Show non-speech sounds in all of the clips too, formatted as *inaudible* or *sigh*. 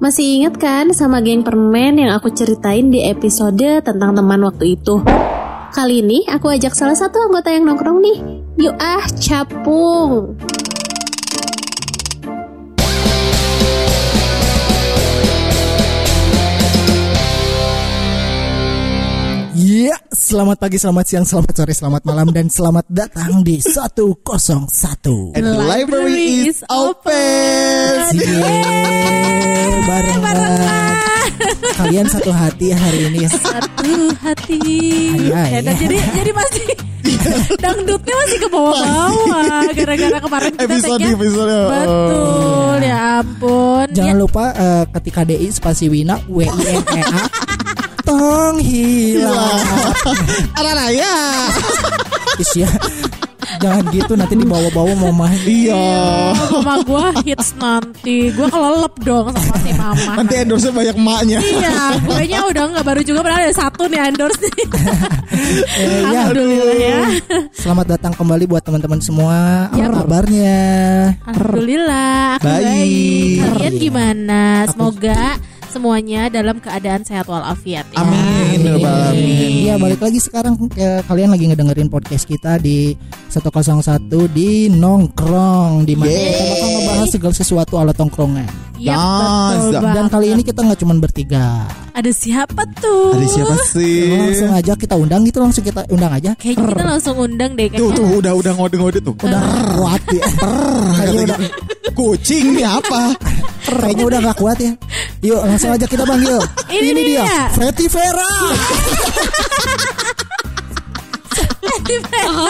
Masih ingat kan sama geng permen yang aku ceritain di episode tentang teman waktu itu? Kali ini aku ajak salah satu anggota yang nongkrong nih. Yuk ah, capung. Selamat pagi, selamat siang, selamat sore, selamat malam, dan selamat datang di 101 And the library is open. Yeay, barengan. Kalian satu hati ya hari ini ya. satu hati. Ya, dan jadi jadi masih *laughs* dangdutnya masih ke bawah-bawah gara-gara kemarin kita Episode episode. Betul, ya ampun. Jangan Ya, lupa eh, ketika DI spasi Wina W I N E A tong hilang. Ada raya. Is ya. Jangan gitu nanti dibawa-bawa mau main. Iya. mama gua hits nanti. Gua kelelep dong sama si mama. Nanti endorse banyak maknya. Iya, gue udah nggak baru juga padahal ada satu nih endorse nih. Eh, ya, Alhamdulillah ya. selamat datang kembali buat teman-teman semua. Apa Ya. kabarnya? Alhamdulillah, aku Baik. baik. Kalian gimana? Semoga semuanya dalam keadaan sehat walafiat ya. Amin. ya Alamin. Iya balik lagi sekarang eh, kalian lagi ngedengerin podcast kita di 101 di nongkrong di mana kita bakal ngebahas segala sesuatu ala tongkrongan. Iya, Yes. betul Dan banget. Dan kali ini kita nggak cuma bertiga. ada siapa tuh? Ada siapa sih? Langsung aja kita undang gitu langsung kita undang aja. Kayaknya kita langsung undang deh Tuh kayaknya. tuh udah udah ngode-ngode tuh. Udah kuat ya. Udah Kucing nih apa? kayaknya udah gak kuat ya. Yuk langsung aja kita panggil. Ini dia. Freddy Vera. *laughs*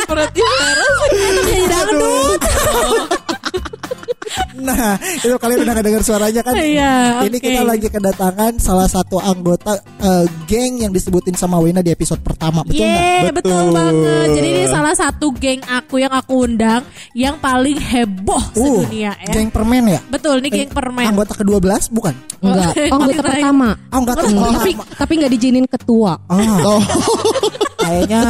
Berarti Jadi dangdut. Nah, itu kalian udah dengar suaranya kan? Iya, Ini kita lagi kedatangan salah satu anggota eh, geng yang disebutin sama Wina di episode pertama, betul nggak? Yeay, betul. Betul. banget. Jadi ini salah satu geng aku yang aku undang yang paling heboh Uh, sedunia ya. geng permen ya? Betul, ini geng permen. Anggota ke-12 bukan? Enggak, *laughs* Oh, oh, anggota pertama. Oh, enggak tahu. Tapi tapi nggak dijinin ketua. Ah, Oh, *laughs* kayaknya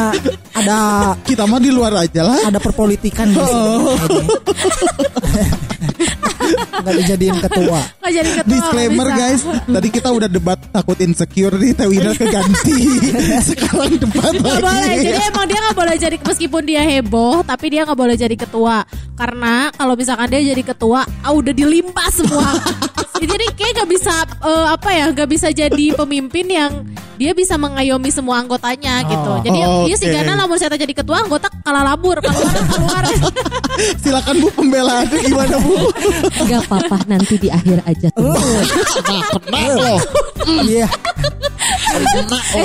ada kita mah di luar aja lah. ada perpolitikan di sini. kayaknya. Enggak dijadiin ketua. Nggak jadi ketua. Disclaimer nggak bisa. guys, tadi kita udah debat takut insecure nih, Tewina keganti. *laughs* Sekarang debat Gak boleh, lagi. jadi emang dia gak boleh jadi meskipun dia heboh, tapi dia gak boleh jadi ketua. Karena kalau misalkan dia jadi ketua, ah, udah dilimpah semua. Jadi kayak gak bisa eh, apa ya, gak bisa jadi pemimpin yang dia bisa mengayomi semua anggotanya gitu. Jadi Oh, dia sih oke. karena lamun saya jadi ketua, anggota kalah labur, keluar keluar. *laughs* Silakan Bu pembelaannya gimana Bu? Enggak apa-apa nanti di akhir aja tuh. Kena loh. Iya,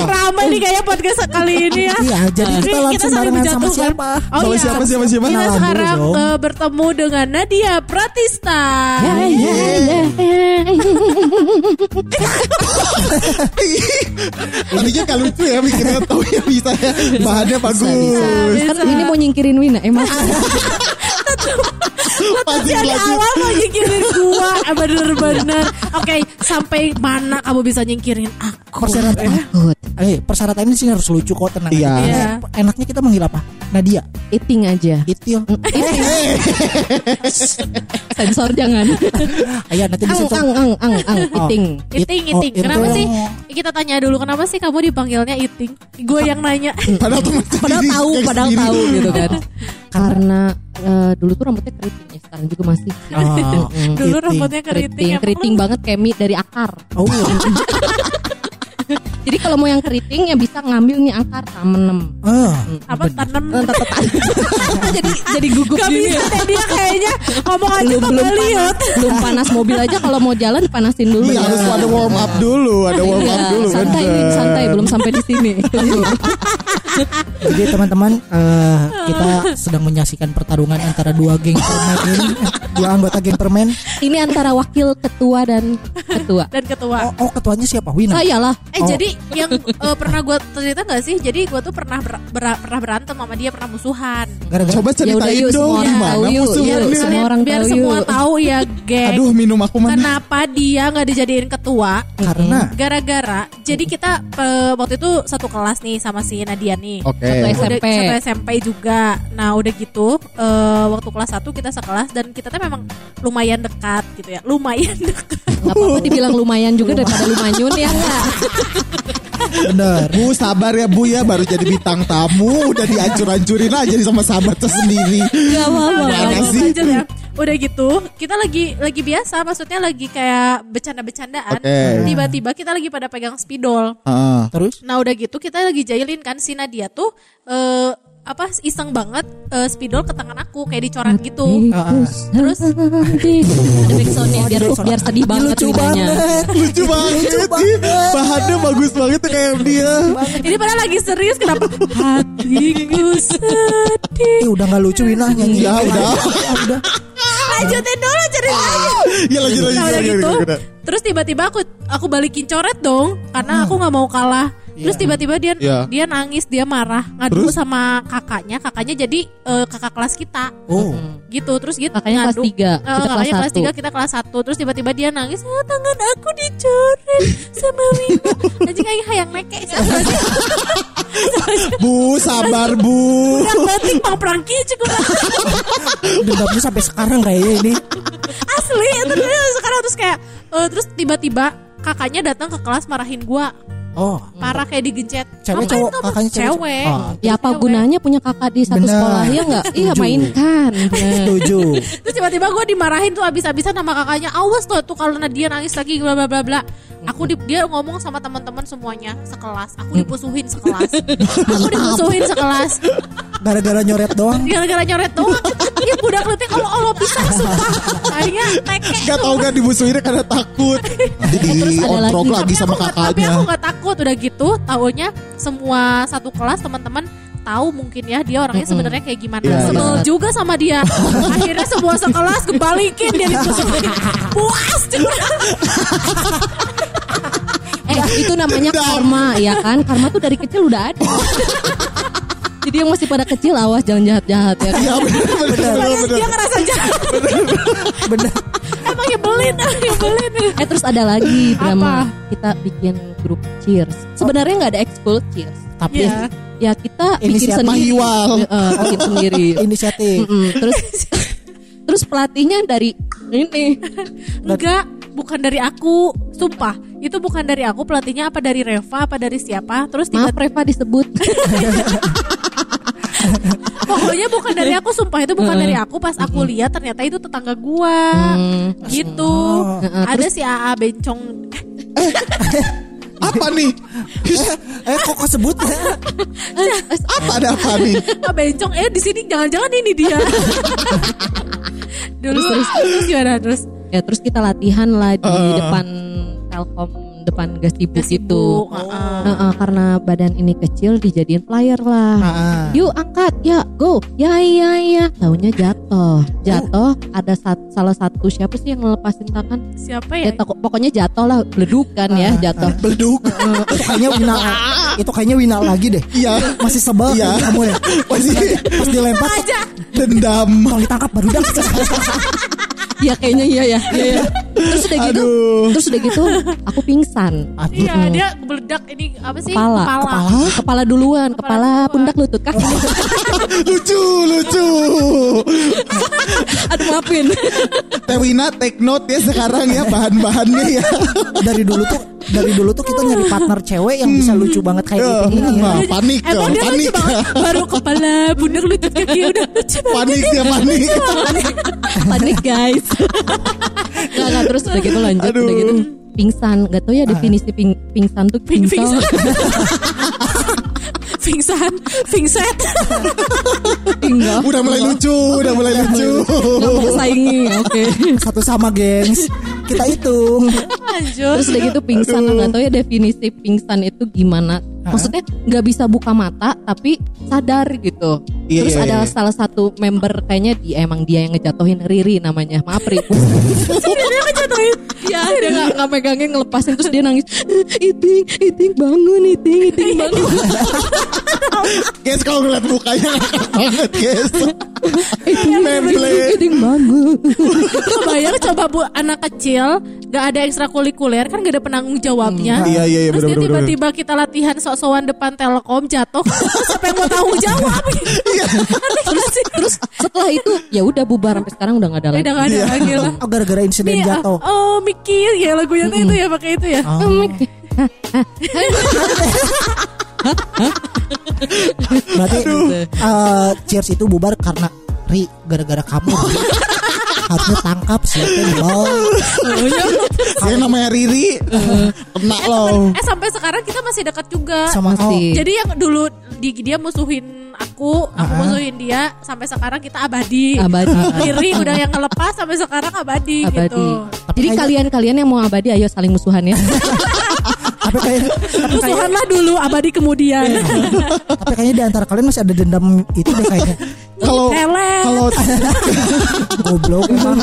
Ramai nih kayaknya podcast kali ini ya. iya. Jadi kita langsung saling barengan sama siapa? Oh Sama iya. siapa, siapa, siapa? Kita sekarang eh, bertemu dengan Nadia Pratista. Ya, ya, ya. *laughs* Tadinya gak lucu ya mikirnya tahu ya bisa ya. Bahannya bagus. Bisa. Kan ini mau nyingkirin Wina emang. *laughs* Pasti dari lagi. awal mau nyingkirin gua bener-bener Oke sampai mana kamu bisa nyingkirin aku Persyaratan, Takut. eh, persyaratan ini sih harus lucu kok tenang. Iya. aja. Iya. Enaknya kita manggil apa? Nadia, Eating aja. Itil. *laughs* Sensor jangan. Ayo nanti disensor. Ang ang ang ang *laughs* eating. Iting, Oh, iting itu Kenapa yang- sih Kita tanya dulu Kenapa sih kamu dipanggilnya Iting Gue yang nanya *laughs* Padahal teman *laughs* Padahal tahu, padahal tahu gitu kan. Karena eh, dulu tuh rambutnya keriting ya, sekarang juga masih. Oh, Dulu Iting. rambutnya keriting keriting, keriting banget mie dari akar. Oh, Jadi kalau mau yang keriting ya bisa ngambil nih akar tamenem. ah, Apa tanam *laughs* jadi jadi gugup Gak gini. bisa dia kayaknya Ngomong aja belum belum lihat panas, belum panas mobil aja kalau mau jalan dipanasin dulu Iya, ya. harus ada warm up dulu, ada warm up Iya, dulu. santai santai belum sampai di sini. Jadi teman-teman eh, kita sedang menyaksikan pertarungan antara dua geng permen ini, dua anggota geng permen. Ini antara wakil ketua dan ketua. Dan ketua Oh, oh ketuanya siapa? Wina. Saya lah. Eh Oh. jadi yang eh, pernah gue cerita nggak sih? Jadi gue tuh pernah ber- ber- pernah berantem sama dia, pernah musuhan. Gara-gara Coba Ya udah ceritain yuk dong semua orang gimana tahu yuk, semua orang biar tahu semua yuk. tahu ya, geng. Aduh minum aku mana? Kenapa dia nggak dijadiin ketua? karena Gara-gara jadi kita eh, waktu itu satu kelas nih sama si Nadia nih. Oke. Satu Udah, SMP. satu SMP juga. Nah udah gitu eh, waktu kelas 1 kita sekelas dan kita tuh memang lumayan dekat gitu ya. Lumayan *laughs* dekat. Gak apa-apa dibilang lumayan juga daripada lumanyun ya enggak? *laughs* bener. Bu sabar ya Bu ya baru jadi bintang tamu udah dihancur-hancurin aja sama sahabatnya sendiri. Gak apa-apa. Sih? ya. Udah gitu, kita lagi lagi biasa, maksudnya lagi kayak bercanda-bercandaan. Oke. Tiba-tiba kita lagi pada pegang spidol. Heeh. Terus Nah udah gitu kita lagi jahilin kan si Nadia tuh eh apa iseng banget eh, spidol ke tangan aku kayak dicoret gitu. Terus ada backsoundnya biar biar sedih banget lucu banget. Lucu banget. Ih, Bahannya bagus banget tuh kayak dia. Ini padahal lagi serius kenapa? Hatiku sedih. Eh udah nggak lucu Wina nyanyi. Ya, udah. Ya, udah. Lanjutin dulu ceritanya. Ya lanjut lanjut. Terus tiba-tiba aku aku balikin coret dong, karena aku nggak mau kalah. Terus tiba-tiba dia Iya. dia nangis, dia marah, ngadu Terus? sama kakaknya, kakaknya jadi eh, kakak kelas kita. Oh. Gitu, terus gitu Kakaknya kelas ngadu. tiga, Eh, kita kelas kakaknya kelas satu. 3, kita kelas 1 Terus tiba-tiba dia nangis, "Ah, tangan aku dicoret sama Wina. *laughs* Nanti kayak hayang meke. *laughs* Bu sabar Bu. Yang penting bang Prangki cukup *laughs* Dendamnya sampai sekarang kayaknya ini. asli. Terus sekarang terus kayak eh, terus tiba-tiba kakaknya datang ke kelas marahin gua. Oh. parah kayak digencet Cewek Ngapain cowok kamu? kakaknya cewek. cewek Oh, Ya apa Cewek. gunanya punya kakak di satu Benar. sekolah ya enggak? Iya mainkan. *laughs* setuju. *laughs* terus tiba-tiba gue dimarahin tuh abis-abisan sama kakaknya awas tuh tuh kalau dia nangis lagi bla bla bla bla aku di, dia ngomong sama teman-teman semuanya sekelas. Aku dipusuhin sekelas. *laughs* Aku dipusuhin sekelas. Gara-gara nyoret doang. gara-gara nyoret doang. Ya budak letik kalau Allah bisa sumpah. Kayaknya teke Gak tau gak dimusuhinnya karena takut. Jadi ontrok lagi. lagi sama nggak- tapi kakaknya. aku nggak takut. Udah gitu taunya semua satu kelas teman-teman tahu mungkin ya dia orangnya sebenarnya kayak gimana Iya, sebel iya. juga sama dia *laughs* akhirnya semua sekelas kebalikin dia dipusuhin puas juga *laughs* Eh itu namanya karma ya kan? Karma tuh dari kecil udah ada. *laughs* Jadi yang masih pada kecil awas jangan jahat-jahat ya. kan? Ya bener bener bener bener. dia ngerasa jahat Bener. emang nyebelin nyebelin Eh terus ada lagi drama Apa? kita bikin grup cheers. Sebenarnya nggak ada ekskul cheers. Tapi Iya. Ya kita bikin Inisiatif. sendiri. Mahiwal. Eh, bikin sendiri. *laughs* inisiatif. Mm-mm. Terus terus pelatihnya dari ini. enggak bukan dari aku sumpah itu bukan dari aku pelatihnya apa dari Reva apa dari siapa terus tiba Maaf Reva disebut. *laughs* pokoknya bukan dari aku sumpah itu bukan dari aku pas aku lihat ternyata itu tetangga gua Hmm. gitu ada si AA bencong *laughs* Apa nih? Eh kok kok sebut? Apa ada apa nih? Ah bencong eh di sini jangan-jangan ini dia *laughs* dulu terus, terus gimana terus Ya terus kita latihan lah di Eh. depan Telkom depan gazebo gitu. heeh. Heeh, karena badan ini kecil dijadiin player lah. Ah. Yuk angkat, ya go, ya ya ya. Taunya jatuh, jatuh. Ada sat- salah satu siapa sih yang ngelepasin tangan? siapa Ya, ya pokoknya jatuh lah, beledukan ya jatuh. Beleduk. itu kayaknya Wina *laughs* itu kayaknya Wina lagi deh. Iya. Masih sebel Iya. kamu ya. Masih Pas dilempar kok dendam. kalau ditangkap baru dah. *laughs* Iya kayaknya iya ya. Iya, iya. Terus udah gitu, Aduh. terus udah gitu, aku pingsan. iya dia meledak ini apa sih Kepala. kepala, Kepala duluan, kepala, duluan. pundak lutut kaki. *laughs* lucu lucu. Aduh maafin. Tewina take note ya sekarang ya bahan-bahannya ya. Dari dulu tuh dari dulu tuh kita nyari partner cewek yang bisa lucu banget kayak Ya, gitu ini ya. nah, panik emang dia panik lucu banget baru kepala pundak lutut kaki udah lucu banget panik ya panik. Panik guys. Gak, gak, terus udah gitu lanjut Aduh. udah gitu pingsan. Gak tau ya definisi ping, pingsan tuh Ping- pingsan. *laughs* pingsan pingset Enggak. Udah mulai lucu, udah mulai lucu. Saingi. Oke. Satu sama gengs. Kita hitung. lanjut Terus udah gitu pingsan. Gak tau ya definisi pingsan itu gimana. Maksudnya nggak bisa buka mata tapi sadar gitu. Iya, Terus iya, ada iya. salah satu member kayaknya dia emang dia yang ngejatuhin Riri namanya. Maaf Ri. *laughs* ngejatuhin Iya, dia nggak setengah megangnya ngelepasin terus dia nangis. *laughs* Iting, iting bangun, iting, iting bangun. Guys kalau ngeliat mukanya *laughs* banget guys. Memble. iting bangun. Kebayang coba bu anak kecil gak ada ekstrakurikuler kan gak ada penanggung jawabnya. Iya, iya, iya, Terus tiba-tiba kita latihan sok-sokan depan Telkom jatuh. *laughs* Siapa yang mau tanggung jawab? Iya. terus Terus setelah itu ya udah bubar sampai sekarang udah nggak ada lagi. udah gak ada lagi lah. Oh, gara-gara insiden Nih, jatuh. oh mikir ya lagunya itu ya pakai itu ya. Oh. Berarti eh, cheers itu bubar karena Ri gara-gara kamu. Harusnya tangkap siapa yang bawa. Saya namanya Riri. Kena loh. Eh sampai sekarang kita masih dekat juga. Sama Masih. Jadi yang dulu di, dia musuhin aku, aku musuhin dia, sampai sekarang kita abadi. Abadi. Kiri udah yang ngelepas sampai sekarang abadi, Abadi. gitu. Jadi kayaknya- kalian-kalian yang mau abadi ayo saling musuhan ya. *laughs* Tapi kayak Musuhanlah dulu, abadi kemudian. tapi kayaknya di antara kalian masih ada dendam itu deh kayaknya. *laughs* Kalau kalau *laughs* Goblok emang.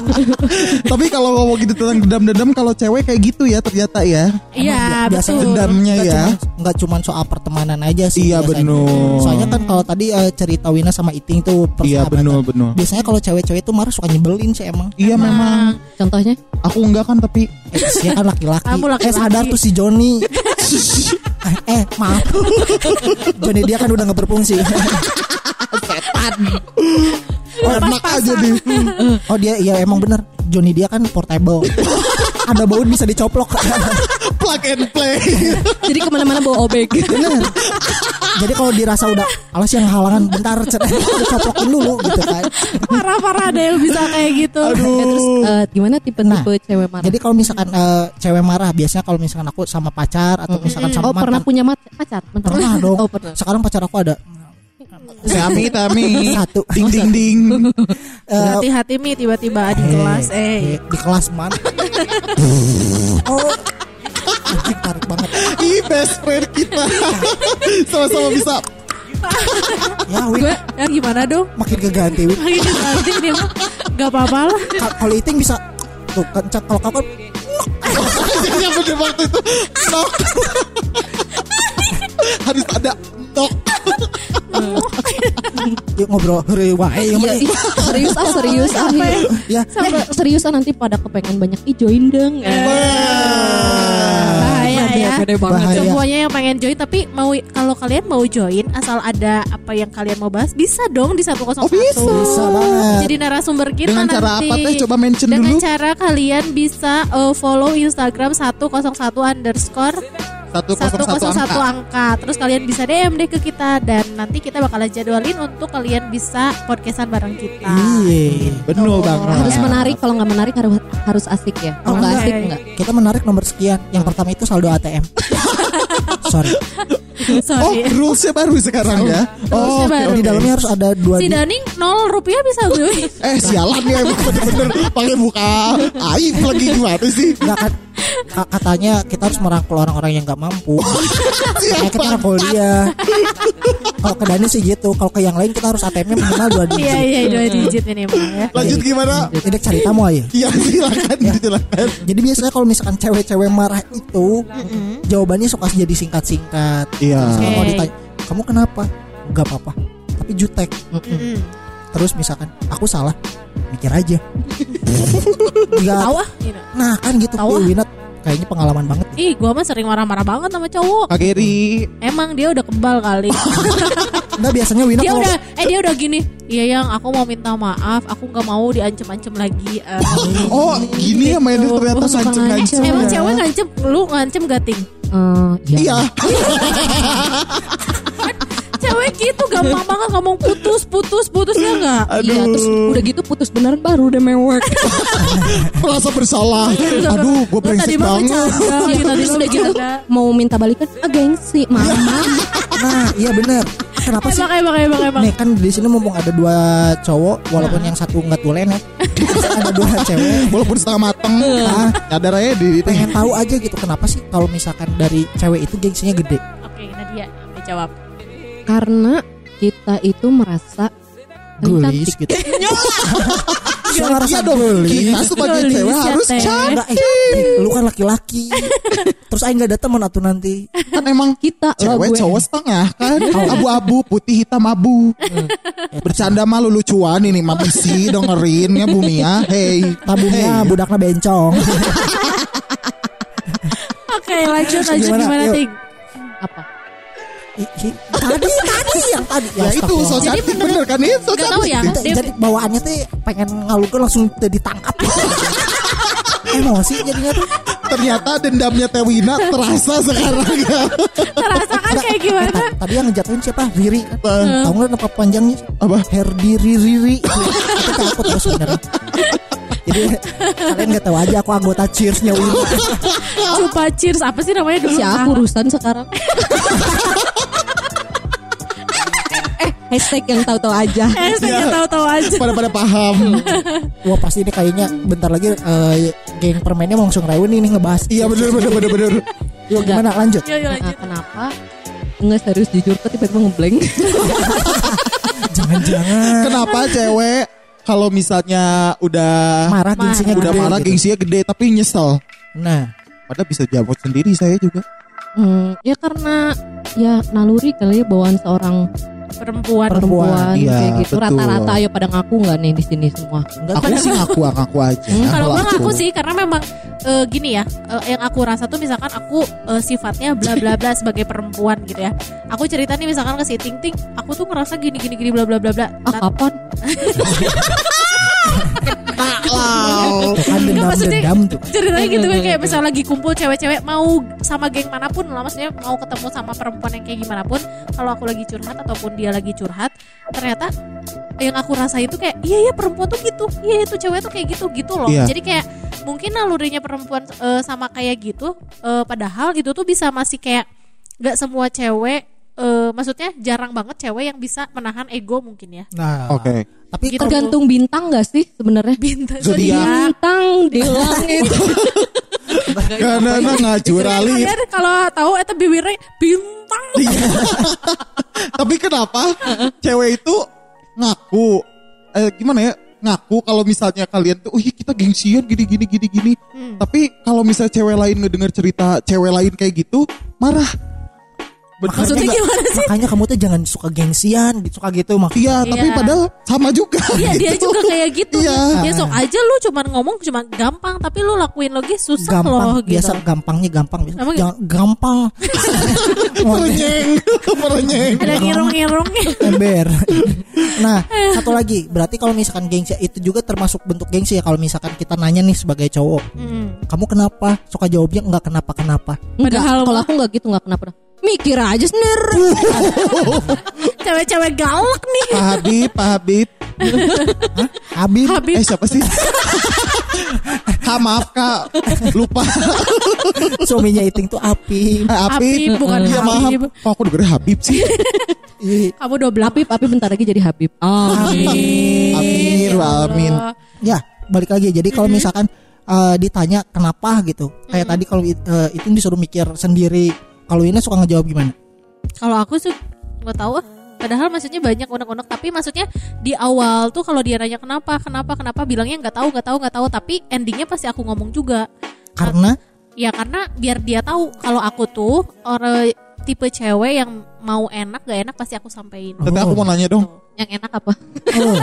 tapi kalau ngomong gitu tentang dendam-dendam kalau cewek kayak gitu ya ternyata ya. Iya, betul. Dendamnya ya. cuman- nggak cuma soal pertemanan aja sih Iya, bener. soalnya kan kalau tadi eh, cerita Wina sama Iting tuh Iya benar benar. biasanya kalau cewek-cewek tuh marah suka nyebelin sih emang Iya memang. Contohnya Aku enggak kan tapi eh, kan laki-laki Kamu laki-laki. eh sadar tuh si Joni *laughs* eh, eh maaf. Joni dia kan udah nggak berfungsi oh, enak aja nih. oh dia iya emang bener. Joni dia kan portable. Ada baut bisa dicoplok Plug and play. *laughs* jadi ke mana-mana bawa obek. bener jadi kalau dirasa udah alas yang halangan bentar dicoplokin dulu gitu kan Parah-parah ada yang bisa kayak gitu. Eh, terus eh, gimana tipe-tipe cewek marah? Jadi kalau misalkan eh, cewek marah biasanya kalau misalkan aku sama pacar atau misalkan sama oh pernah punya pacar? Bentar. pernah *laughs* dong. Oh pernah. Sekarang pacar aku ada Tami Tami. Satu. Ding ding ding. *laughs* eh, Hati-hati mi tiba-tiba di kelas eh. di kelas man. oh. Ih best friend kita. *laughs* Sama-sama bisa. Ya, Gue ya gimana dong? makin keganti. Lagi nanti dia mah gak apa-apa lah. Ka- Kalau Iting bisa tuh kencang kalau kan Yang bener waktu itu. Nok. Harus ada nok. yuk ngobrol hari wae yang Iya, ih, serius ah serius ah. Ya, Eh, serius ah nanti pada kepengen banyak i join dong. Eh. Ya. Gede banget. Bahaya. Semuanya yang pengen join tapi mau kalau kalian mau join asal ada apa yang kalian mau bahas bisa dong di 101. Oh, bisa. bisa banget. Jadi narasumber kita Dengan nanti. cara apa teh? Coba mention Dengan dulu. cara kalian bisa uh, follow Instagram 101 underscore 101 101 angka. angka. Terus kalian bisa DM deh ke kita dan nanti kita bakalan jadwalin untuk kalian bisa podcastan bareng kita. Iya. Betul banget. Harus menarik kalau nggak menarik harus harus asik ya. Kalau nggak Oh, asik iya. enggak. Kita menarik nomor sekian. Yang pertama itu saldo ATM. *laughs* Sorry. Oh, Sorry. rulesnya baru sekarang ya. Oh, baru. Di dalamnya harus ada dua Si Daning 0 rupiah bisa gue. *laughs* eh sialan ya bener-bener pakai buka aib lagi gimana sih? Nggak kan ka- katanya kita harus merangkul orang-orang yang nggak mampu. Kayak kita rangkul dia. Kalau ke Dani sih gitu. Kalau ke yang lain kita harus ATM-nya minimal dua digit. Iya iya dua digit minimal ya. Lanjut gimana? Ini cari tamu aja. Iya silakan silakan. Jadi biasanya kalau misalkan cewek-cewek marah itu jawabannya suka jadi singkat-singkat. Iya. Oke. kalau ditanya, kamu kenapa? Gak apa-apa. Tapi jutek. Terus misalkan aku salah, mikir aja. *laughs* Tahu ah. gitu. Nah kan gitu. Tahu ah. Kayaknya pengalaman banget. Ih, gua mah sering marah-marah banget sama cowok. Kak Geri. Emang dia udah kebal kali. *laughs* Enggak biasanya Winat dia kalau udah eh dia udah gini. Iya yang aku mau minta maaf, aku nggak mau diancem-ancem lagi. Eh, Oh gini ya mainnya Gitu. ternyata Oh, ngancem-ngancem. ngancem. Emang ya. cewek ngancem, lu ngancem gak ting? Eh, ya. Iya. *laughs* Cewek gitu gampang banget ngomong putus, putus, putus ya nggak? Iya, terus udah gitu putus beneran baru udah mewek. *laughs* Merasa bersalah. Aduh, gue tadi brengsek banget. bercanda, gitu, tadi udah gitu bercanda. mau minta balikan, ah gengsi, mama. Nah iya bener Kenapa sih Emang, emang, emang, emang. Nih kan di sini mumpung ada dua cowok Walaupun yang satu nggak tulen ya *laughs* Ada dua cewek Walaupun setengah mateng. Ah, Cadar aja di Pengen tahu aja gitu Kenapa sih kalau misalkan dari cewek itu gengsinya gede Oke, Nadia, dijawab. Karena kita itu merasa Gelis cantik. gitu Saya ngerasa *laughs* Iya dong. gelis Kita sebagai cewek ya, harus cantik. Enggak, eh, lu kan laki-laki. *laughs* Terus aing gak ada teman atuh nanti. Kan emang Kita cewek gue. cowok setengah kan abu-abu putih hitam abu bercanda mah lu lucuan ini mah bisi dengerin ya Bumia hey Tabungnya Hey. budaknya bencong. *laughs* Oke lanjut lanjut Gimana? gimana ting? Apa? Tadi tadi yang tadi ya itu so astagfirullah. cantik bener kan itu so tahu ya. Jadi- jadi bawaannya tuh pengen ngalungkan langsung ditangkap *laughs* emosi jadinya tuh ternyata dendamnya Tewina terasa sekarang ya Terasa kan kayak gimana? ta- tadi yang ngejatuhin siapa Riri Apa? tahu nggak nama panjangnya Apa? Herdi Riri itu takut terus sebenarnya jadi kalian nggak tahu aja aku anggota cheersnya Wina Coba cheers apa sih namanya dulu? Si aku urusan sekarang. *laughs* eh, hashtag yang tahu-tahu aja. *laughs* Eh, saya tahu-tahu aja. pada pada paham *laughs* wah pasti ini kayaknya bentar lagi eh, geng permennya mau langsung reuni nih ngebahas iya bener bener bener bener yuk gimana lanjut Yuk, yuk Nah, lanjut. kenapa? Enggak serius jujur kok tiba-tiba ngeblank. *laughs* jangan-jangan kenapa cewek kalau misalnya udah marah gengsinya udah gede marah gitu. gengsinya gede tapi nyesel nah padahal bisa jawab sendiri saya juga Hmm, ya karena ya naluri kali ya bawaan seorang Perempuan. perempuan Iya, kayak gitu. betul. Rata-rata ayo pada ngaku nggak nih di sini semua? enggak aku sih ngaku ngaku aja Hmm, Kalau gue aku. ngaku sih karena memang eh, gini ya, eh, yang aku rasa tuh misalkan aku eh, sifatnya bla bla bla *laughs* sebagai perempuan gitu ya. Aku cerita nih misalkan ke si Ting Ting, aku tuh ngerasa gini gini gini bla bla bla bla. Ah kapan? *laughs* Wow. kan dendam maksudnya- dendam tuh ceritanya gitu kan kayak misalnya lagi kumpul cewek-cewek mau sama geng mana pun lah maksudnya mau ketemu sama perempuan yang kayak gimana pun kalau aku lagi curhat ataupun dia lagi curhat ternyata yang aku rasain tuh kayak iya iya perempuan tuh gitu iya itu cewek tuh kayak gitu gitu loh Iya. jadi kayak mungkin nalurinya perempuan eh, sama kayak gitu eh, padahal itu tuh bisa masih kayak nggak semua cewek eh, maksudnya jarang banget cewek yang bisa menahan ego mungkin ya nah Oke. tapi Gitu. Tergantung bintang gak sih sebenarnya? bintang Zodiak. Bintang di *laughs* langit. Karena na ngajur ali. kalian kalau tahu itu bibirnya bintang Tapi kenapa cewek itu ngaku eh, gimana ya? Ngaku kalau misalnya kalian tuh, oh iya kita gengsian gini gini gini gini. Hmm. Tapi kalau misalnya cewek lain ngedenger cerita cewek lain kayak gitu, marah. Maksudnya juga- gimana sih? makanya kamu tuh jangan suka gengsian gitu suka gitu. Mak Iya, tapi Iya. padahal sama juga. *laughs* Iya dia gitu. juga kayak gitu. Iya. Ya sok aja lu cuman ngomong cuma gampang Tapi lu lakuin lagi susah gampang. loh gitu. biasa gampangnya gampang. Biasa Emang- jangan gampang. *laughs* Merenyeng, *laughs* merenyeng. Ada ngirung-ngirungnya ember. Nah satu lagi. Berarti kalau misalkan gengsi itu juga termasuk bentuk gengsi ya kalau misalkan kita nanya nih sebagai cowok. Hmm. kamu kenapa? Suka jawabnya enggak kenapa kenapa Enggak, Padahal kalau aku nggak gitu nggak kenapa. Mikir aja sendiri. *laughs* Cewek-cewek galak nih Pak Habib, Pak Habib. Habib Habib Eh siapa sih? *laughs* ha maaf kak, lupa. suaminya Iting tuh api Habib, bukan Iya maaf. Habib. Kok aku dengernya Habib sih? *laughs* Ih, Kamu double Habib, Habib bentar lagi jadi Habib. Amin. Amin, wa amin. ya balik lagi jadi kalau misalkan eh, ditanya kenapa gitu kayak tadi kalau eh, itu disuruh mikir sendiri kalau ini suka ngejawab gimana Kalau aku sih nggak tahu ah. Padahal maksudnya banyak unek-unek Tapi maksudnya di awal tuh kalau dia nanya kenapa Kenapa, kenapa Bilangnya nggak tahu, nggak tahu, nggak tahu Tapi endingnya pasti aku ngomong juga karena Ya karena biar dia tahu Kalau aku tuh orang tipe cewek yang mau enak gak enak pasti aku sampein Tapi aku mau nanya dong. Yang enak apa? oh,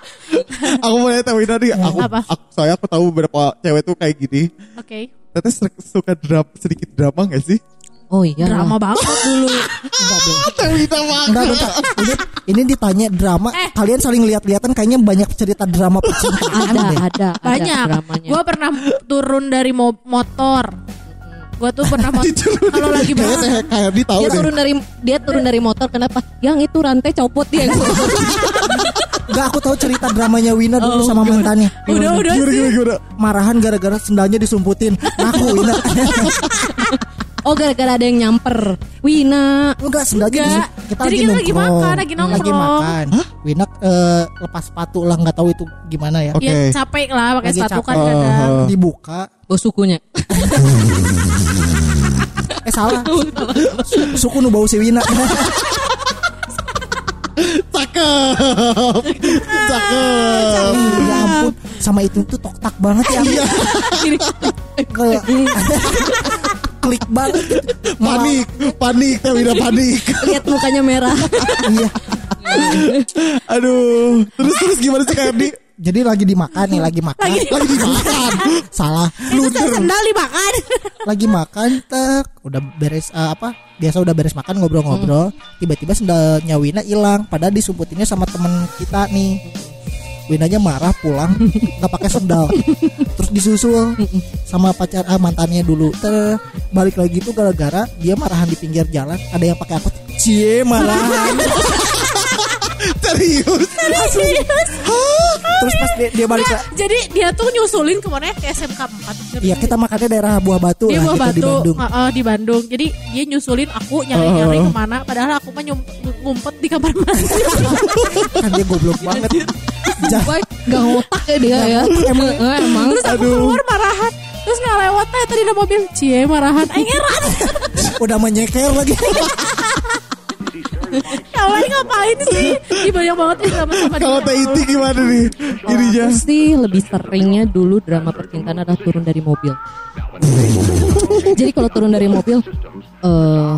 *laughs* Aku mau nanya Tewina nih. Aku, Apa? aku, soalnya aku tahu beberapa cewek tuh kayak gini. Oke Teteh ser- suka drama, sedikit drama gak sih? Oh iya. Drama banget dulu enggak Bel. Tewina banget. enggak bentar. ini ini ditanya drama Eh. kalian saling lihat-lihatan kayaknya banyak cerita drama *laughs* percintaan Ada, deh ada, ada Banyak. Gue pernah turun dari mo- motor Gue tuh pernah mo- *laughs* Kalau lagi banget kayak di tahu dia deh. turun dari dia turun dari motor kenapa? Yang itu rantai copot dia *laughs* enggak aku tahu cerita dramanya Wina dulu sama mantannya Udah udah Gimana, sih gimana, gimana? marahan gara-gara sendalnya disumputin aku Wina Oh gara-gara ada yang nyamper. Wina. enggak sendalnya Enggak. kita Jadi lagi kita lagi makan, lagi nongkrong. lagi makan Wina eh, lepas sepatu lah nggak tahu itu gimana ya Oke. Ya capek lah pakai Lagi sepatu kan kadang Oh. dibuka Oh sukunya. *laughs* eh salah Su- suku nu bau si Wina *laughs* Cakep. Cakep. ya ampun sama itu tuh tok tak banget ya Gini, Kayak- *laughs* klik banget. *laughs* Panik, panik, tapi udah panik. *laughs* Lihat mukanya merah. *laughs* iya. Aduh, terus terus gimana sih Erdi? jadi lagi dimakan nih lagi makan. Lagi dimakan. salah Itu sendal dimakan. lagi makan tek. Udah beres eh, apa? Biasa udah beres makan ngobrol-ngobrol. Tiba-tiba sendalnya Wina hilang. Padahal disumputinnya sama temen kita nih Winanya marah pulang nggak pakai sendal. Terus disusul sama pacar ah, mantannya dulu. Ter balik lagi tuh gara-gara dia marahan di pinggir jalan ada yang pakai angkot. Cie marahan Serius. terus pas dia, dia balik ke Jadi dia tuh nyusulin ke mana? Ke SMK 4. Iya kita makannya daerah Buah Batu Dia lah buah gitu batu di Bandung Heeh, di Bandung. Jadi dia nyusulin aku nyari-nyari ke mana. Padahal aku mah ngumpet di kamar mandi. *laughs* kan dia goblok banget gak ngotak ya dia ya. Emang, emang. Terus aku keluar marahan. Terus nggak lewat teh tadi ada mobil cie marahan. Aing heran. *laughs* udah menyeker lagi *laughs* Kalian ngapain sih? Ih banyak banget ya sama-sama Kalau dia. Teh Iti gimana nih? Ininya. Aku sih lebih seringnya dulu drama percintaan adalah turun dari mobil. *laughs* Jadi kalau turun dari mobil, eh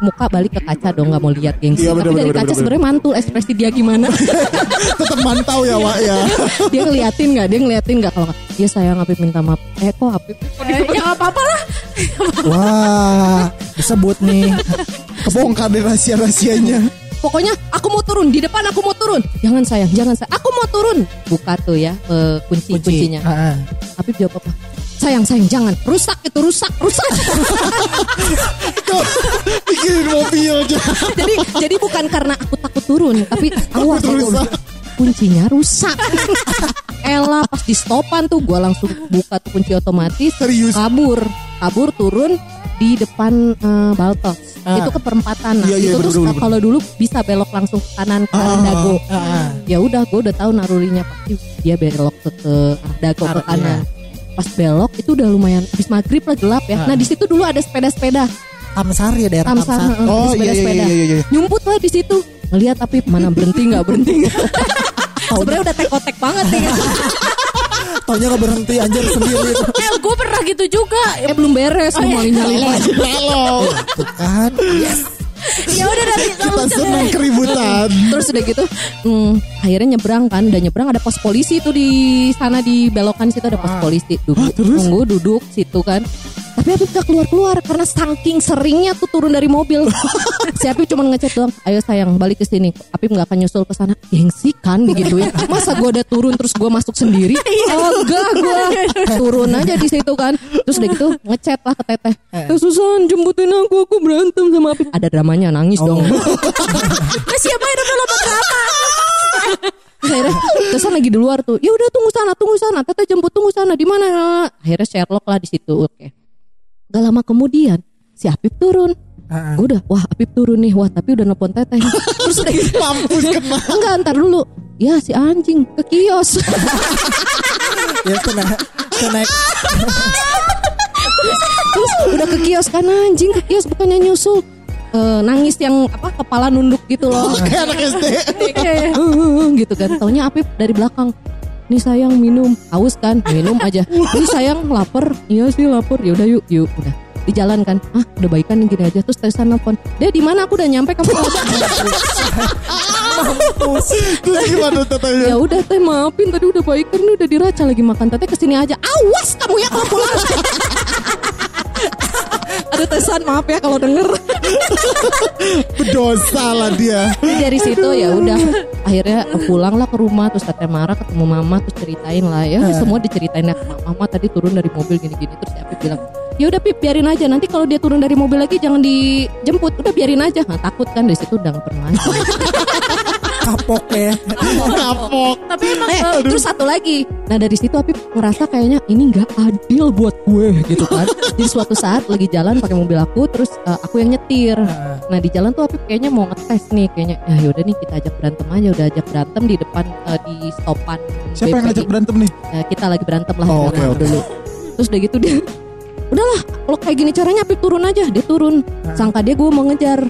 muka balik ke kaca dong nggak mau lihat gengsi. Iya, Tapi bener, dari bener, kaca sebenarnya mantul ekspresi dia gimana. *laughs* Tetap mantau ya, Wak ya. *laughs* dia ngeliatin nggak? Dia ngeliatin nggak kalau dia sayang Apip minta maaf. Eh kok Apip? Eh, ya nggak apa-apa lah. wah disebut nih Kebongkar deh rahasia-rahasianya. Pokoknya aku mau turun di depan aku mau turun. Jangan sayang, jangan sayang. Aku mau turun. Buka tuh ya eh, kunci kunci kuncinya. Ah, ah. Apip jawab apa? Sayang, sayang, jangan. Rusak itu, rusak, rusak. Bikin mobil aja. jadi jadi bukan karena aku takut turun, tapi awas rusak. kuncinya rusak. Ella pas di stopan tuh gue langsung buka tuh kunci otomatis Serius? kabur kabur turun di depan eh, Baltos Ah. itu ke perempatan nah Iya, iya, itu bener, bener. kalau dulu bisa belok langsung ke kanan ke Ah, Dago ah, ah. ya udah gue udah tahu narurinya pasti dia belok ke, ke Dago ke kanan pas belok itu udah lumayan habis maghrib lah gelap ya Ah. nah di situ dulu ada sepeda-sepeda Tamsar ya daerah Tamsar, Tamsar. Oh, di iya, iya, sepeda-sepeda. iya, iya, iya. Nyumput lah di situ. Ngelihat tapi mana berhenti nggak berhenti. *laughs* Sebenarnya udah tek-otek banget nih. Taunya gak berhenti anjir sendiri *laughs* Eh gue pernah gitu juga. eh belum beres mau nyali nyali lagi. Tuh kan yes Ya udah dari Kita senang keributan. *laughs* Terus udah gitu, hmm, akhirnya nyebrang kan, udah nyebrang ada pos polisi tuh di sana di belokan situ ada pos polisi. Duduk, tunggu duduk situ kan. Tapi Apip gak keluar-keluar karena saking seringnya tuh turun dari mobil. *laughs* si Apip cuma ngechat doang, ayo sayang balik ke sini. Apip gak akan nyusul ke sana. Gengsi kan digituin. *laughs* Masa gue udah turun terus gue masuk sendiri? Oh enggak gue turun aja di situ kan. Terus udah gitu ngechat lah ke teteh. Eh, Susan jemputin aku, aku berantem sama Apip. Ada dramanya nangis dong. Nah, *laughs* siapa yang udah lompat? *laughs* Terus akhirnya Tesan lagi di luar tuh. Ya udah tunggu sana, tunggu sana. Teteh jemput tunggu sana. Di mana? Akhirnya Sherlock lah di situ. Oke. Gak lama kemudian si Apip turun. Ah. Udah, wah Apip turun nih. Wah tapi udah nelpon Teteh. *laughs* Terus udah gitu. Mampus kena. Enggak, ntar dulu. Ya si anjing ke kios. Ya kena Kena Terus udah ke kios kan anjing ke kios bukannya nyusul. Eh, nangis yang apa kepala nunduk gitu loh. *laughs* Kayak anak SD. Kayak, gitu kan. Taunya Apip dari belakang. Nih sayang minum, haus kan? Minum aja. *laughs* Nih sayang lapar. Iya sih lapar. Ya udah yuk, yuk. Udah di jalan kan. Ah, udah baikan gini aja. Terus Tesan nelfon. Dia di mana? Aku udah nyampe kamu. Terus gimana ya udah teh maafin tadi udah baikan udah diraca lagi makan teteh ke sini aja. Awas kamu ya kalau pulang. *laughs* Tesan maaf ya kalau denger. *laughs* Berdosa lah dia. Jadi dari situ ya udah akhirnya pulang lah ke rumah terus teteh marah ketemu mama terus ceritain lah ya semua diceritain ya mama tadi turun dari mobil gini-gini terus Apip bilang ya udah Pip biarin aja nanti kalau dia turun dari mobil lagi jangan dijemput udah biarin aja nggak takut kan dari situ udah nggak pernah. *laughs* kapok ya *laughs* Kapok. Tapi emang Eh, terus satu lagi. Nah dari situ Apip ngerasa kayaknya ini nggak adil buat gue gitu kan. *laughs* Jadi suatu saat lagi jalan pakai mobil aku, terus eh, aku yang nyetir. Nah di jalan tuh Apip kayaknya mau ngetes nih, kayaknya ya yaudah nih kita ajak berantem aja, udah ajak berantem di depan eh, di stopan. Siapa yang BPI. ngajak berantem nih? Eh, kita lagi berantem lah Oh, dalam oke. dulu. Terus udah gitu dia, udahlah kalau kayak gini caranya Apip turun aja, dia turun. Sangka dia gue mau ngejar.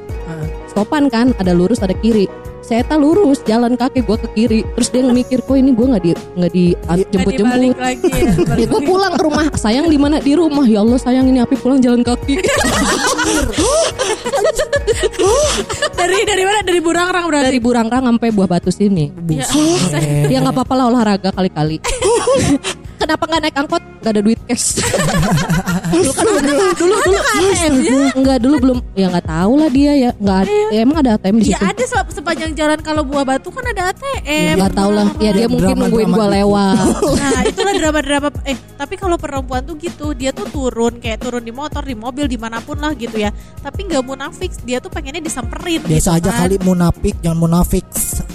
Stopan kan, ada lurus ada kiri. Saya tak lurus jalan kaki gue ke kiri. Terus dia mikir kok ini gue nggak di nggak di jemput dibalik jemput ya. *laughs* ya gue pulang ke rumah. Sayang di mana? Di rumah. Ya Allah sayang ini api pulang jalan kaki. *laughs* Dari dari mana? Dari Burangrang berarti. dari Burangrang sampai Buah Batu sini. Ya, *laughs* ya nggak apa-apa lah olahraga kali-kali kenapa nggak naik angkot? Nggak ada duit cash *laughs* dulu kan dulu dulu ATM-nya? nggak dulu belum. Ya nggak tahu lah dia ya. Nggak ada- ya, emang ada ATM di Ya situ. ada se- sepanjang jalan kalau buah batu kan ada ATM. nggak tahu lah. Ya dia mungkin nungguin gua gitu. lewat. *laughs* Nah itulah drama-drama Eh tapi kalau perempuan tuh gitu Dia tuh turun Kayak turun di motor Di mobil Di mana pun lah gitu ya. Tapi nggak munafik Dia tuh pengennya disamperin Biasa gitu aja kan. kali munafik jangan munafik.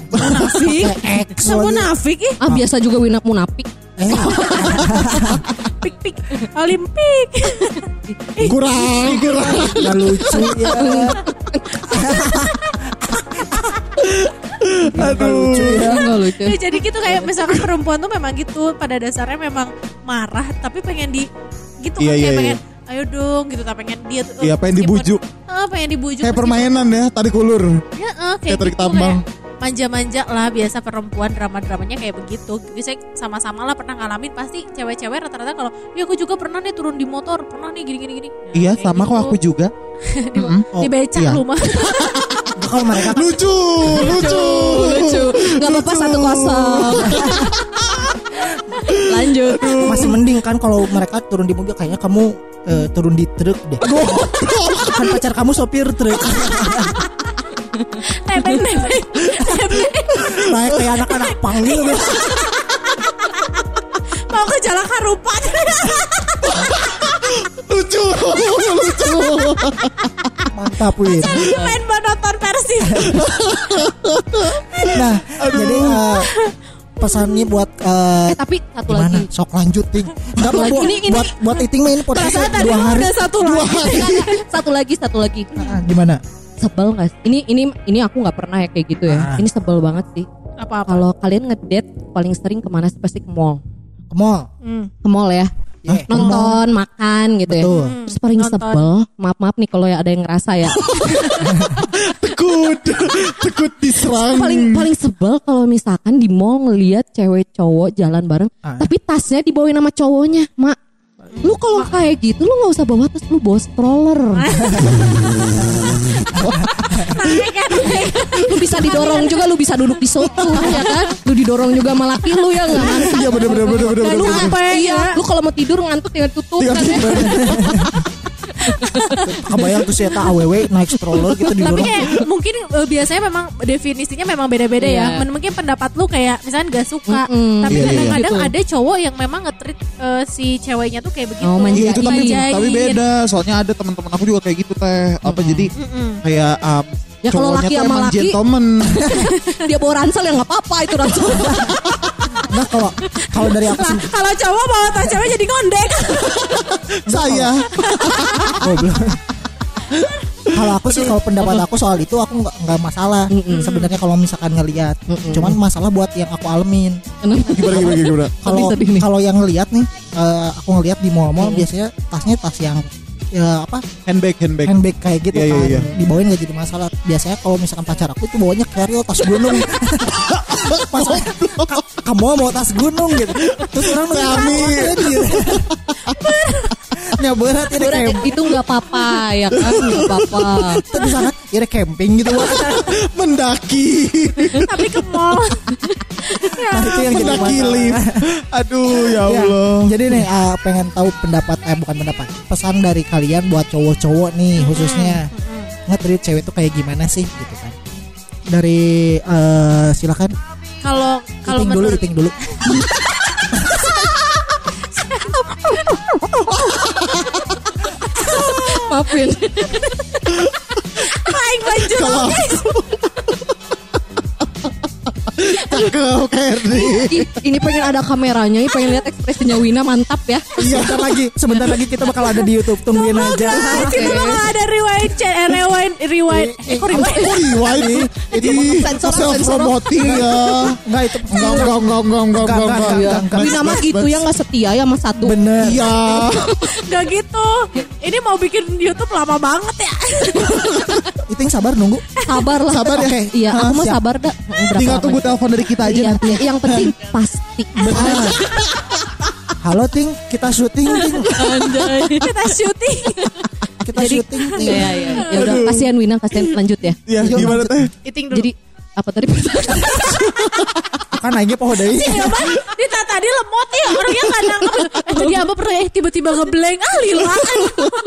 Munafik? Munafik ih. Ah biasa juga Wina munafik *laughs* Pik pik Olimpik Kurang, *laughs* kurang. nggak lucu ya. *laughs* Nggak lucu ya. lucu Ya, Jadi gitu kayak Misalkan perempuan tuh memang gitu Pada dasarnya memang marah Tapi pengen di Gitu Iya, kan iya, Kayak iya. pengen Ayo dong gitu tak pengen dia tuh Iya, pengen dibujuk. Ah, pengen dibujuk Kayak permainan ya, tarik ulur. Ya, eh, kayak Kayak tarik gitu, tambang. kayak manja-manja lah biasa perempuan drama-dramanya kayak begitu. Biasanya sama-sama lah pernah ngalamin pasti cewek-cewek rata-rata kalau ya aku juga pernah nih turun di motor, pernah nih gini-gini gini. Nah, Iya, sama gitu. kok aku juga. *laughs* di, Mm-mm. di becak iya. lu mah. *laughs* Kalau mereka *laughs* Lucu, lucu. lucu nggak apa-apa satu kosong lanjut masih mending kan kalau mereka turun di mobil kayaknya kamu eh, turun di truk deh. kan pacar kamu sopir truk. Nebeng nebeng. Naik kayak anak-anak panggil deh. Mau ke jalan harupan. Lucu, lucu. Mantap Win. Main mau nonton versi. Nah, jadi eh, pesannya buat eh, eh tapi satu gimana? lagi Sok lanjut ting. Enggak buat, Ini- ini- buat buat iting main podcast dua hari. udah satu lagi. *laughs* satu lagi satu lagi Ah, gimana? Sebel nggak sih? ini ini ini aku nggak pernah ya kayak gitu ya Ah. ini sebel banget sih Apa-apa. kalau kalian ngedate paling sering ke mana sih pasti ke mall Ke mall. Hmm. ke mall ya Ya, ke mall. nonton makan gitu Betul. ya terus paling Nonton. sebel maaf maaf nih kalau ya ada yang ngerasa ya *laughs* Tekut, tekut diserang. paling paling sebel kalau misalkan di mall ngelihat cewek cowok jalan bareng Ah. tapi tasnya dibawain sama cowoknya mak lu kalau kayak gitu lu nggak usah bawa tas lu bawa stroller *laughs* kan. lu bisa didorong juga lu bisa duduk di sofa ya kan lu didorong juga sama laki lu ya nggak ngantuk Iya bener bener bener bener Dan bener. lu ya lu kalau mau tidur ngantuk tinggal tutup Tinggal kan ya. *laughs* Kebayang tuh Eta AWW naik stroller gitu di Tapi kayak mungkin eh, biasanya memang definisinya memang beda-beda Iya. ya. Men- Mungkin pendapat lu kayak misalnya gak suka, Mm-mm. tapi Iya, iya, iya. kadang-kadang Gitu. ada cowok yang memang nge-treat eh, si ceweknya tuh kayak begitu. Oh, Iya itu tapi Manjain. tapi beda. Soalnya ada teman-teman aku juga kayak gitu teh. Apa jadi Mm-mm. kayak um, Ya, kalau cowoknya laki sama laki- gentleman. *laughs* dia bawa ransel ya nggak apa-apa itu ransel *laughs* Nah kalau kalau dari aku sih Kalau cowok bawa tas cewek jadi ngondek. Saya. goblok. Kalau aku sih kalau pendapat aku soal itu aku nggak nggak masalah sebenarnya kalau misalkan ngelihat. Cuman masalah buat yang aku alamin. Kenapa? Gimana gimana gimana. Kalau kalau yang ngelihat nih eh, aku ngelihat di mall-mall biasanya tasnya tas yang ya apa? Handbag handbag. handbag kayak gitu Iya, iya, kan. iya. dibawain gak jadi masalah. Biasanya kalau misalkan pacar aku tuh bawanya carry tas gunung. *laughs* Ka- kamu mau tas gunung gitu. Terus orang nunggu Kami. *laughs* anjir. ya berat ini Berat, itu nggak apa-apa ya kan nggak apa-apa terus sana ini camping gitu. *laughs* Mendaki. tapi ke mall. *laughs* nah itu yang jadi Mendaki lift. Aduh ya Ya, Allah. jadi nih ah, pengen tahu pendapat eh bukan pendapat pesan dari kalian buat cowok-cowok nih khususnya nge-treat cewek tuh kayak gimana sih gitu kan dari eh, silakan Kalau kalau dulu iting dulu *laughs* maafin Aing lanjut. Kalau Cakep Kerdi. Ih, ini pengen ada kameranya ini pengen lihat ekspresinya Wina mantap ya sebentar lagi sebentar lagi kita bakal ada di YouTube tungguin aja Kita bakal ada rewind, eh, rewind, rewind. Eh, kok rewind? Oh rewind. Ini Sensor, self sensor. promoting ya. enggak itu Enggak enggak enggak enggak enggak enggak Enggak, enggak. enggak, enggak. Wina mah gitu ya nggak setia ya sama satu bener Iya. Gak gitu. Ini mau bikin YouTube lama banget ya. *laughs* Iting sabar nunggu. Sabar lah. Sabar ya? Oke, Iya, aku mau sabar dah. Berapa Tinggal tunggu telepon dari kita aja Iya, nanti. iya. yang penting pasti. Benar. Halo Ting, kita syuting Ting. Kita syuting. Kita syuting Ting. Iya, iya. Ya udah, kasihan Wina, kasihan lanjut ya. Iya, gimana teh? Iting dulu. Jadi apa tadi pertanyaan? *laughs* Kan naiknya pohon. *laughs* Ya, Bang, Ini tak tadi lemot ya orangnya nggak nangkep. Eh, tadi apa pernah eh, tiba-tiba ngeblank ah lila.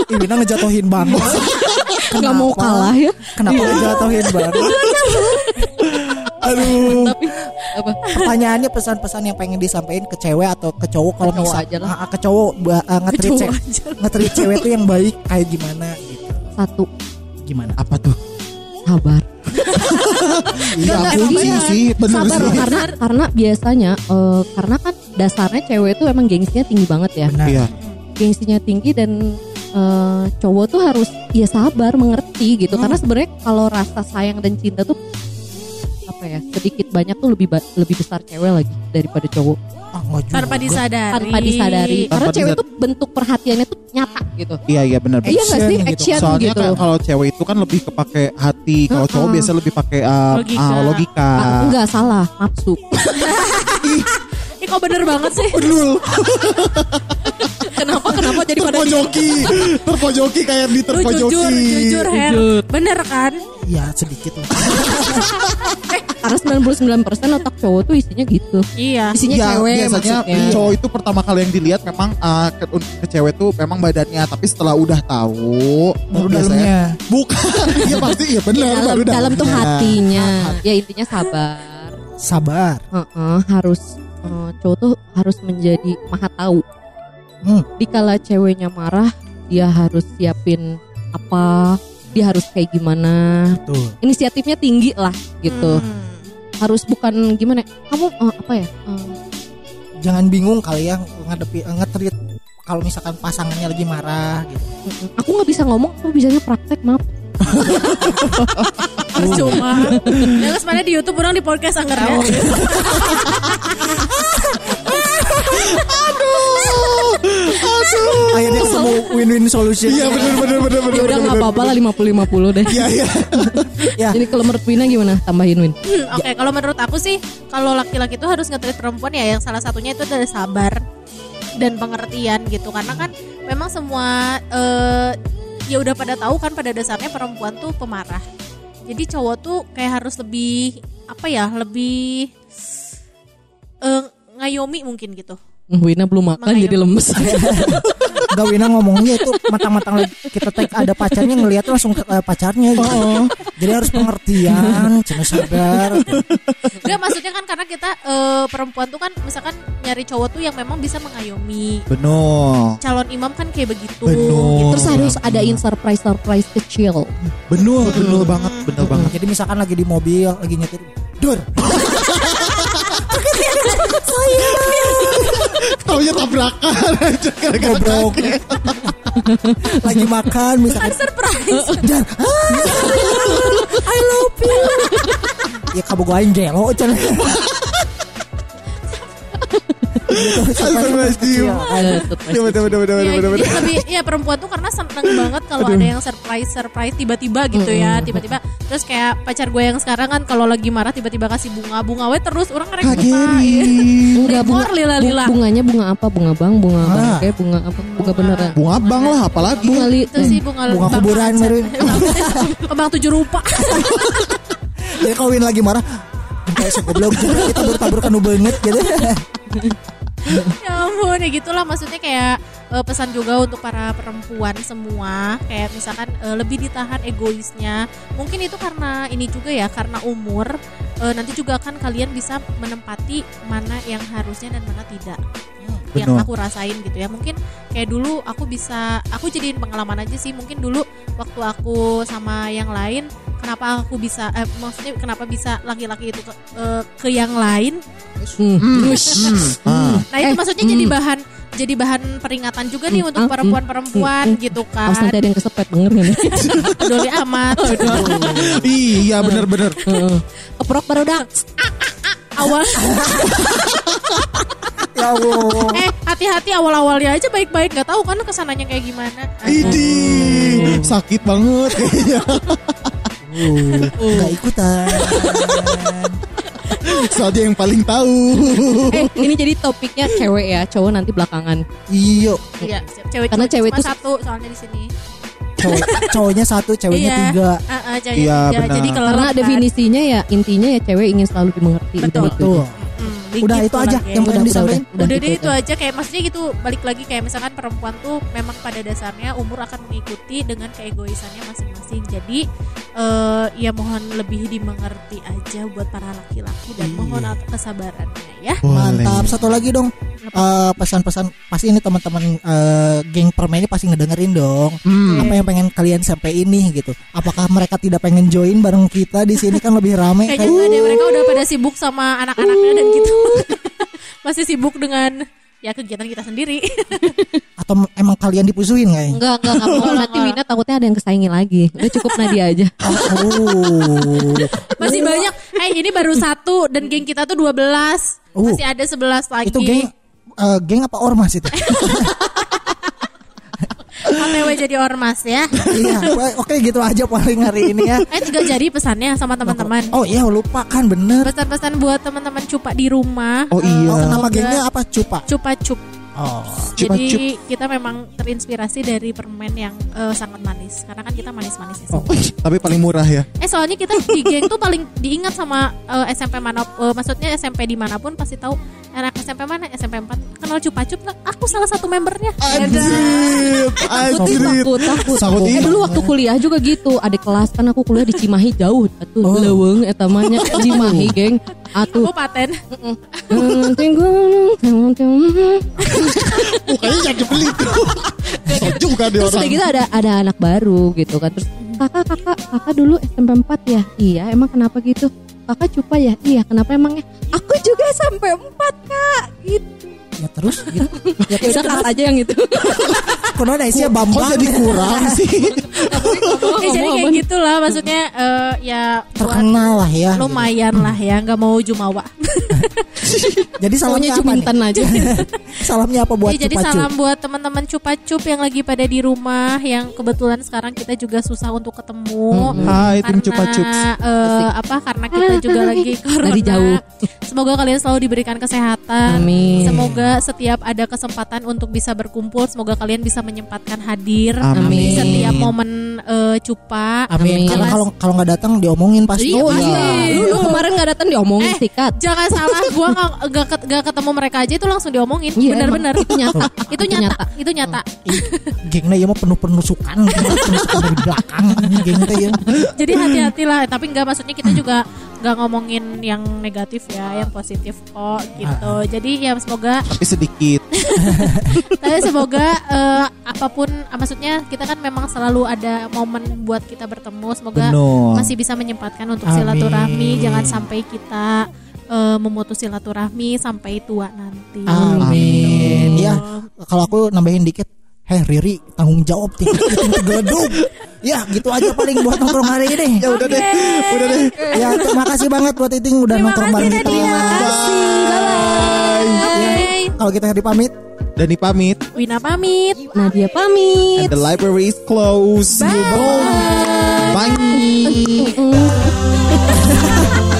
Ih, Wina ngejatuhin banget. Nggak mau kalah ya. Kenapa ngejatuhin banget? Aduh. Tapi apa? Pertanyaannya pesan-pesan yang pengen disampaikan ke cewek atau ke cowok kalau Ke cowok misal aja lah. Ah, ah, ke cowok nge-treat cowok cewek aja. nge-treat cewek tuh yang baik kayak gimana gitu. Satu, Gimana? Apa tuh? sabar. Iya, Benar, kunci benar. sih, bener Sabar sih. karena karena biasanya eh, karena kan dasarnya cewek itu emang gengsinya tinggi banget ya. Benar. Iya. Gengsinya tinggi dan eh, cowok tuh harus ya sabar, mengerti gitu. Karena sebenarnya kalau rasa sayang dan cinta tuh apa ya sedikit banyak tuh lebih lebih besar cewek lagi daripada cowok Juga. Tanpa disadari. tanpa disadari Tanpa karena cewek tuh bentuk perhatiannya tuh nyata gitu Iya, iya benar. iya nggak sih Action gitu. action Soalnya gitu kan kalau cewek itu kan lebih kepake hati, kalau cowok Heeh. biasa lebih pakai uh, Logika. ah, logika. Ah, enggak salah nafsu *laughs* Ih kok bener banget sih. Betul. kenapa kenapa jadi pada Terpojoki, terpojoki kayak di Lu terpojoki. jujur, jujur Her. Bener kan? Iya sedikit lah. *laughs* karena 99% otak cowok tuh isinya gitu Iya. isinya Ya, cewek biasanya maksudnya cowok itu pertama kali yang dilihat memang uh, ke, ke cewek tuh memang badannya, tapi setelah udah tahu Baru biasanya- dalamnya. Bukan, *laughs* iya pasti iya benar dalam, baru dalam tuh dalamnya. hatinya ya intinya sabar Sabar. Heeh, harus eh, cowok tuh harus menjadi maha tahu Hmm. dikala ceweknya marah dia harus siapin apa dia harus kayak gimana Tuh. inisiatifnya tinggi lah gitu Hmm. Harus bukan gimana kamu eh, apa ya eh, Jangan bingung kali ya ngadepi eh, nge-treat kalau misalkan pasangannya lagi marah gitu. aku nggak bisa ngomong aku bisanya praktek maaf *laughs* Percuma. *laughs* Jangan sebenarnya di YouTube orang di podcast anggar ya. *laughs* Akhirnya ketemu win-win solution. Iya benar benar benar benar. ya udah nggak apa-apa lah 50-50 deh Iya iya. *laughs* Ya. jadi kalau menurut Wina gimana tambahin Win Hmm, Oke, kalau menurut aku sih kalau laki-laki itu harus nge-treat perempuan ya yang salah satunya itu adalah sabar dan pengertian gitu karena kan memang semua eh, ya udah pada tahu kan pada dasarnya perempuan tuh pemarah. Jadi cowok tuh kayak harus lebih apa ya, lebih eh, ngayomi mungkin gitu. Wina belum makan Mengayomi. jadi lemes *laughs* Gak Wina ngomongnya itu matang-matang lagi kita tag ada pacarnya ngelihat langsung eh, pacarnya gitu. Jadi harus pengertian, cuma sabar. Enggak maksudnya kan karena kita eh, perempuan tuh kan misalkan nyari cowok tuh yang memang bisa mengayomi. Benar. Calon imam kan kayak begitu gitu. terus harus adain surprise surprise kecil Benar benar banget benar banget. Jadi misalkan lagi di mobil, lagi nyetir, dur. *laughs* Taunya tabrakan aja Goblok. lagi makan misalkan surprise. *laughs* dan I love you. ya kamu gue aing gelo *laughs* Coba coba coba coba Iya, coba lebih ya perempuan tuh karena seneng banget kalau ada yang surprise surprise tiba-tiba gitu ya tiba-tiba terus kayak pacar gue yang sekarang kan kalau lagi marah tiba-tiba kasih bunga bunga we terus orang ngerek bunga. Enggak bunga, bu- bunganya bunga apa? Bunga bang, bunga Ah. bangke, bunga apa? Bunga beneran. Bunga bang lah apalagi. Bunga li itu sih bunga Bunga kuburan, kembang tujuh rupa *laughs* Jadi kalau Win lagi marah, kayak segoblok juga kita tabur-taburkan nu beungeut gitu. *laughs* ya ampun ya gitulah maksudnya kayak eh, pesan juga untuk para perempuan semua. Kayak misalkan eh, lebih ditahan egoisnya. Mungkin itu karena ini juga ya karena umur eh, nanti juga akan kalian bisa menempati mana yang harusnya dan mana tidak. Yang aku rasain gitu ya. Mungkin kayak dulu aku bisa aku jadiin pengalaman aja sih. Mungkin dulu waktu aku sama yang lain kenapa aku bisa eh, maksudnya kenapa bisa laki-laki itu ke, eh, ke yang lain Hmm. Ah. Nah itu Eh, maksudnya jadi hmm. bahan jadi bahan peringatan juga nih untuk ah, perempuan-perempuan gitu kan. Awas nanti ada yang kesepet denger kan? *laughs* Peduli amat. Iya benar-benar. Keprok baru dak. Awal Ya Allah. eh hati-hati awal-awalnya aja baik-baik nggak tahu kan ke sananya kayak gimana. Idi sakit banget kayaknya. Uh, nggak ikutan. Soalnya yang paling tahu. Eh, ini jadi topiknya cewek ya, cowok nanti belakangan. Iyo, Iya, siap. cewek Karena cewek itu- satu soalnya di sini. cowok, cowoknya satu, ceweknya iya. tiga. Uh, uh, ceweknya Iya, tiga. benar. Jadi kalau Karena definisinya ya intinya ya cewek ingin selalu dimengerti. Betul. Udah itu. Tuh. Hmm, Udah gitu itu aja lah, yang pengen disampaikan. udah, Udah gitu deh aja. itu aja kayak maksudnya gitu balik lagi kayak misalkan perempuan tuh memang pada dasarnya umur akan mengikuti dengan keegoisannya masing-masing. Jadi eh ya mohon lebih dimengerti aja buat para laki-laki dan Iya. mohon kesabarannya ya. Mantap. Satu lagi dong. Eh, pesan-pesan pasti ini teman-teman eh, geng permen ini pasti ngedengerin dong. Hmm. Apa yang pengen kalian sampai ini gitu? Apakah mereka tidak pengen join bareng kita di sini kan lebih rame Kayaknya deh mereka udah pada sibuk sama anak-anaknya dan gitu. *laughs* Masih sibuk dengan ya kegiatan kita sendiri. *laughs* atau emang kalian dipusuhin nggak ya? Enggak, enggak, enggak mau. Nanti Wina takutnya ada yang kesaingin lagi. Udah cukup Nadia *laughs* aja. Oh. Masih banyak. Eh ini baru satu dan geng kita tuh 12. Uh. Masih ada 11 lagi. Itu geng eh, geng apa ormas itu? *laughs* OTW jadi ormas ya. iya, oke gitu aja paling hari ini ya. Eh juga jadi pesannya sama teman-teman. Oh iya lupa kan bener. Pesan-pesan buat teman-teman cupa di rumah. Oh iya. Oh, nama gengnya apa? Cupa. Cupa cup. Oh. Cupa Jadi kita memang terinspirasi dari permen yang eh, sangat manis. Karena kan kita manis-manis ya. Oh, tapi paling murah ya. Eh soalnya kita di geng tuh paling diingat sama eh, SMP mana, eh, maksudnya SMP di mana pun pasti tahu anak SMP mana SMP 4 kenal cupa cup nah, aku salah satu membernya. Anjir, anjir. Takut, takut. Takut Eh dulu waktu kuliah juga gitu. Adik kelas kan aku kuliah di Cimahi jauh. Atuh, Oh. leweng etamanya *laughs* Cimahi, geng. Atuh. Oh paten. Mukanya jadi beli tuh. Juga dia Terus orang. gitu ada ada anak baru gitu kan. Terus kakak kakak kakak dulu SMP 4 ya. Iya emang kenapa gitu? Kakak cupa ya? Iya kenapa emangnya? Aku juga SMP 4 kak. Gitu. Ya terus gitu. Ya Ya udah cut aja yang itu. *laughs* Kono ada isinya Kok Bambang. jadi kurang sih? *laughs* Eh, jadi kayak gitulah maksudnya eh, ya Terkenal lah ya. lumayan lah ya nggak mau jumawa. *laughs* Jadi salamnya cumintan aja. Salamnya apa buat Ya, jadi salam buat teman-teman cupa-cup yang lagi pada di rumah yang kebetulan sekarang kita juga susah untuk ketemu. Hai tim eh, apa karena kita juga lagi corona. Dari jauh. Semoga kalian selalu diberikan kesehatan. Amin. Semoga setiap ada kesempatan untuk bisa berkumpul, semoga kalian bisa menyempatkan hadir Amin. setiap momen eh, cupa. Amin. Amin. Karena kalau kalau nggak datang diomongin pasti. Iya, Oh iya. Lu, lu kemarin gak datang diomongin Eh, sikat. Jangan salah, *laughs* gua nggak nggak ket- nggak ketemu mereka aja itu langsung diomongin. Iya, Bener-bener. emang. Itu nyata. *laughs* itu Itu nyata, itu nyata. *laughs* Gengnya ya mah penuh penusukan, penusukan dari belakang geng teh ya. Jadi hati-hatilah, tapi nggak maksudnya kita juga nggak ngomongin yang negatif ya, yang positif kok gitu. Jadi ya semoga, *laughs* Tapi sedikit. *laughs* tapi semoga eh, apa pun, ah, maksudnya kita kan memang selalu ada momen buat kita bertemu. Semoga Benar. masih bisa menyempatkan untuk Amin. silaturahmi. Jangan sampai kita eh, memutus silaturahmi sampai tua nanti. Amin. Ya, kalau aku nambahin dikit, Heh Riri tanggung jawab titik titik geleduk. Ya gitu aja paling buat nongkrong hari ini. Ya udah deh, udah deh. Ya terima kasih banget buat Iting udah Terima nongkrong kasih bareng kita. Nadia. Bye. Kalau kita hari pamit, Dani pamit. Wina pamit. Nadia pamit. And the library is closed. Bye. Bye. *laughs*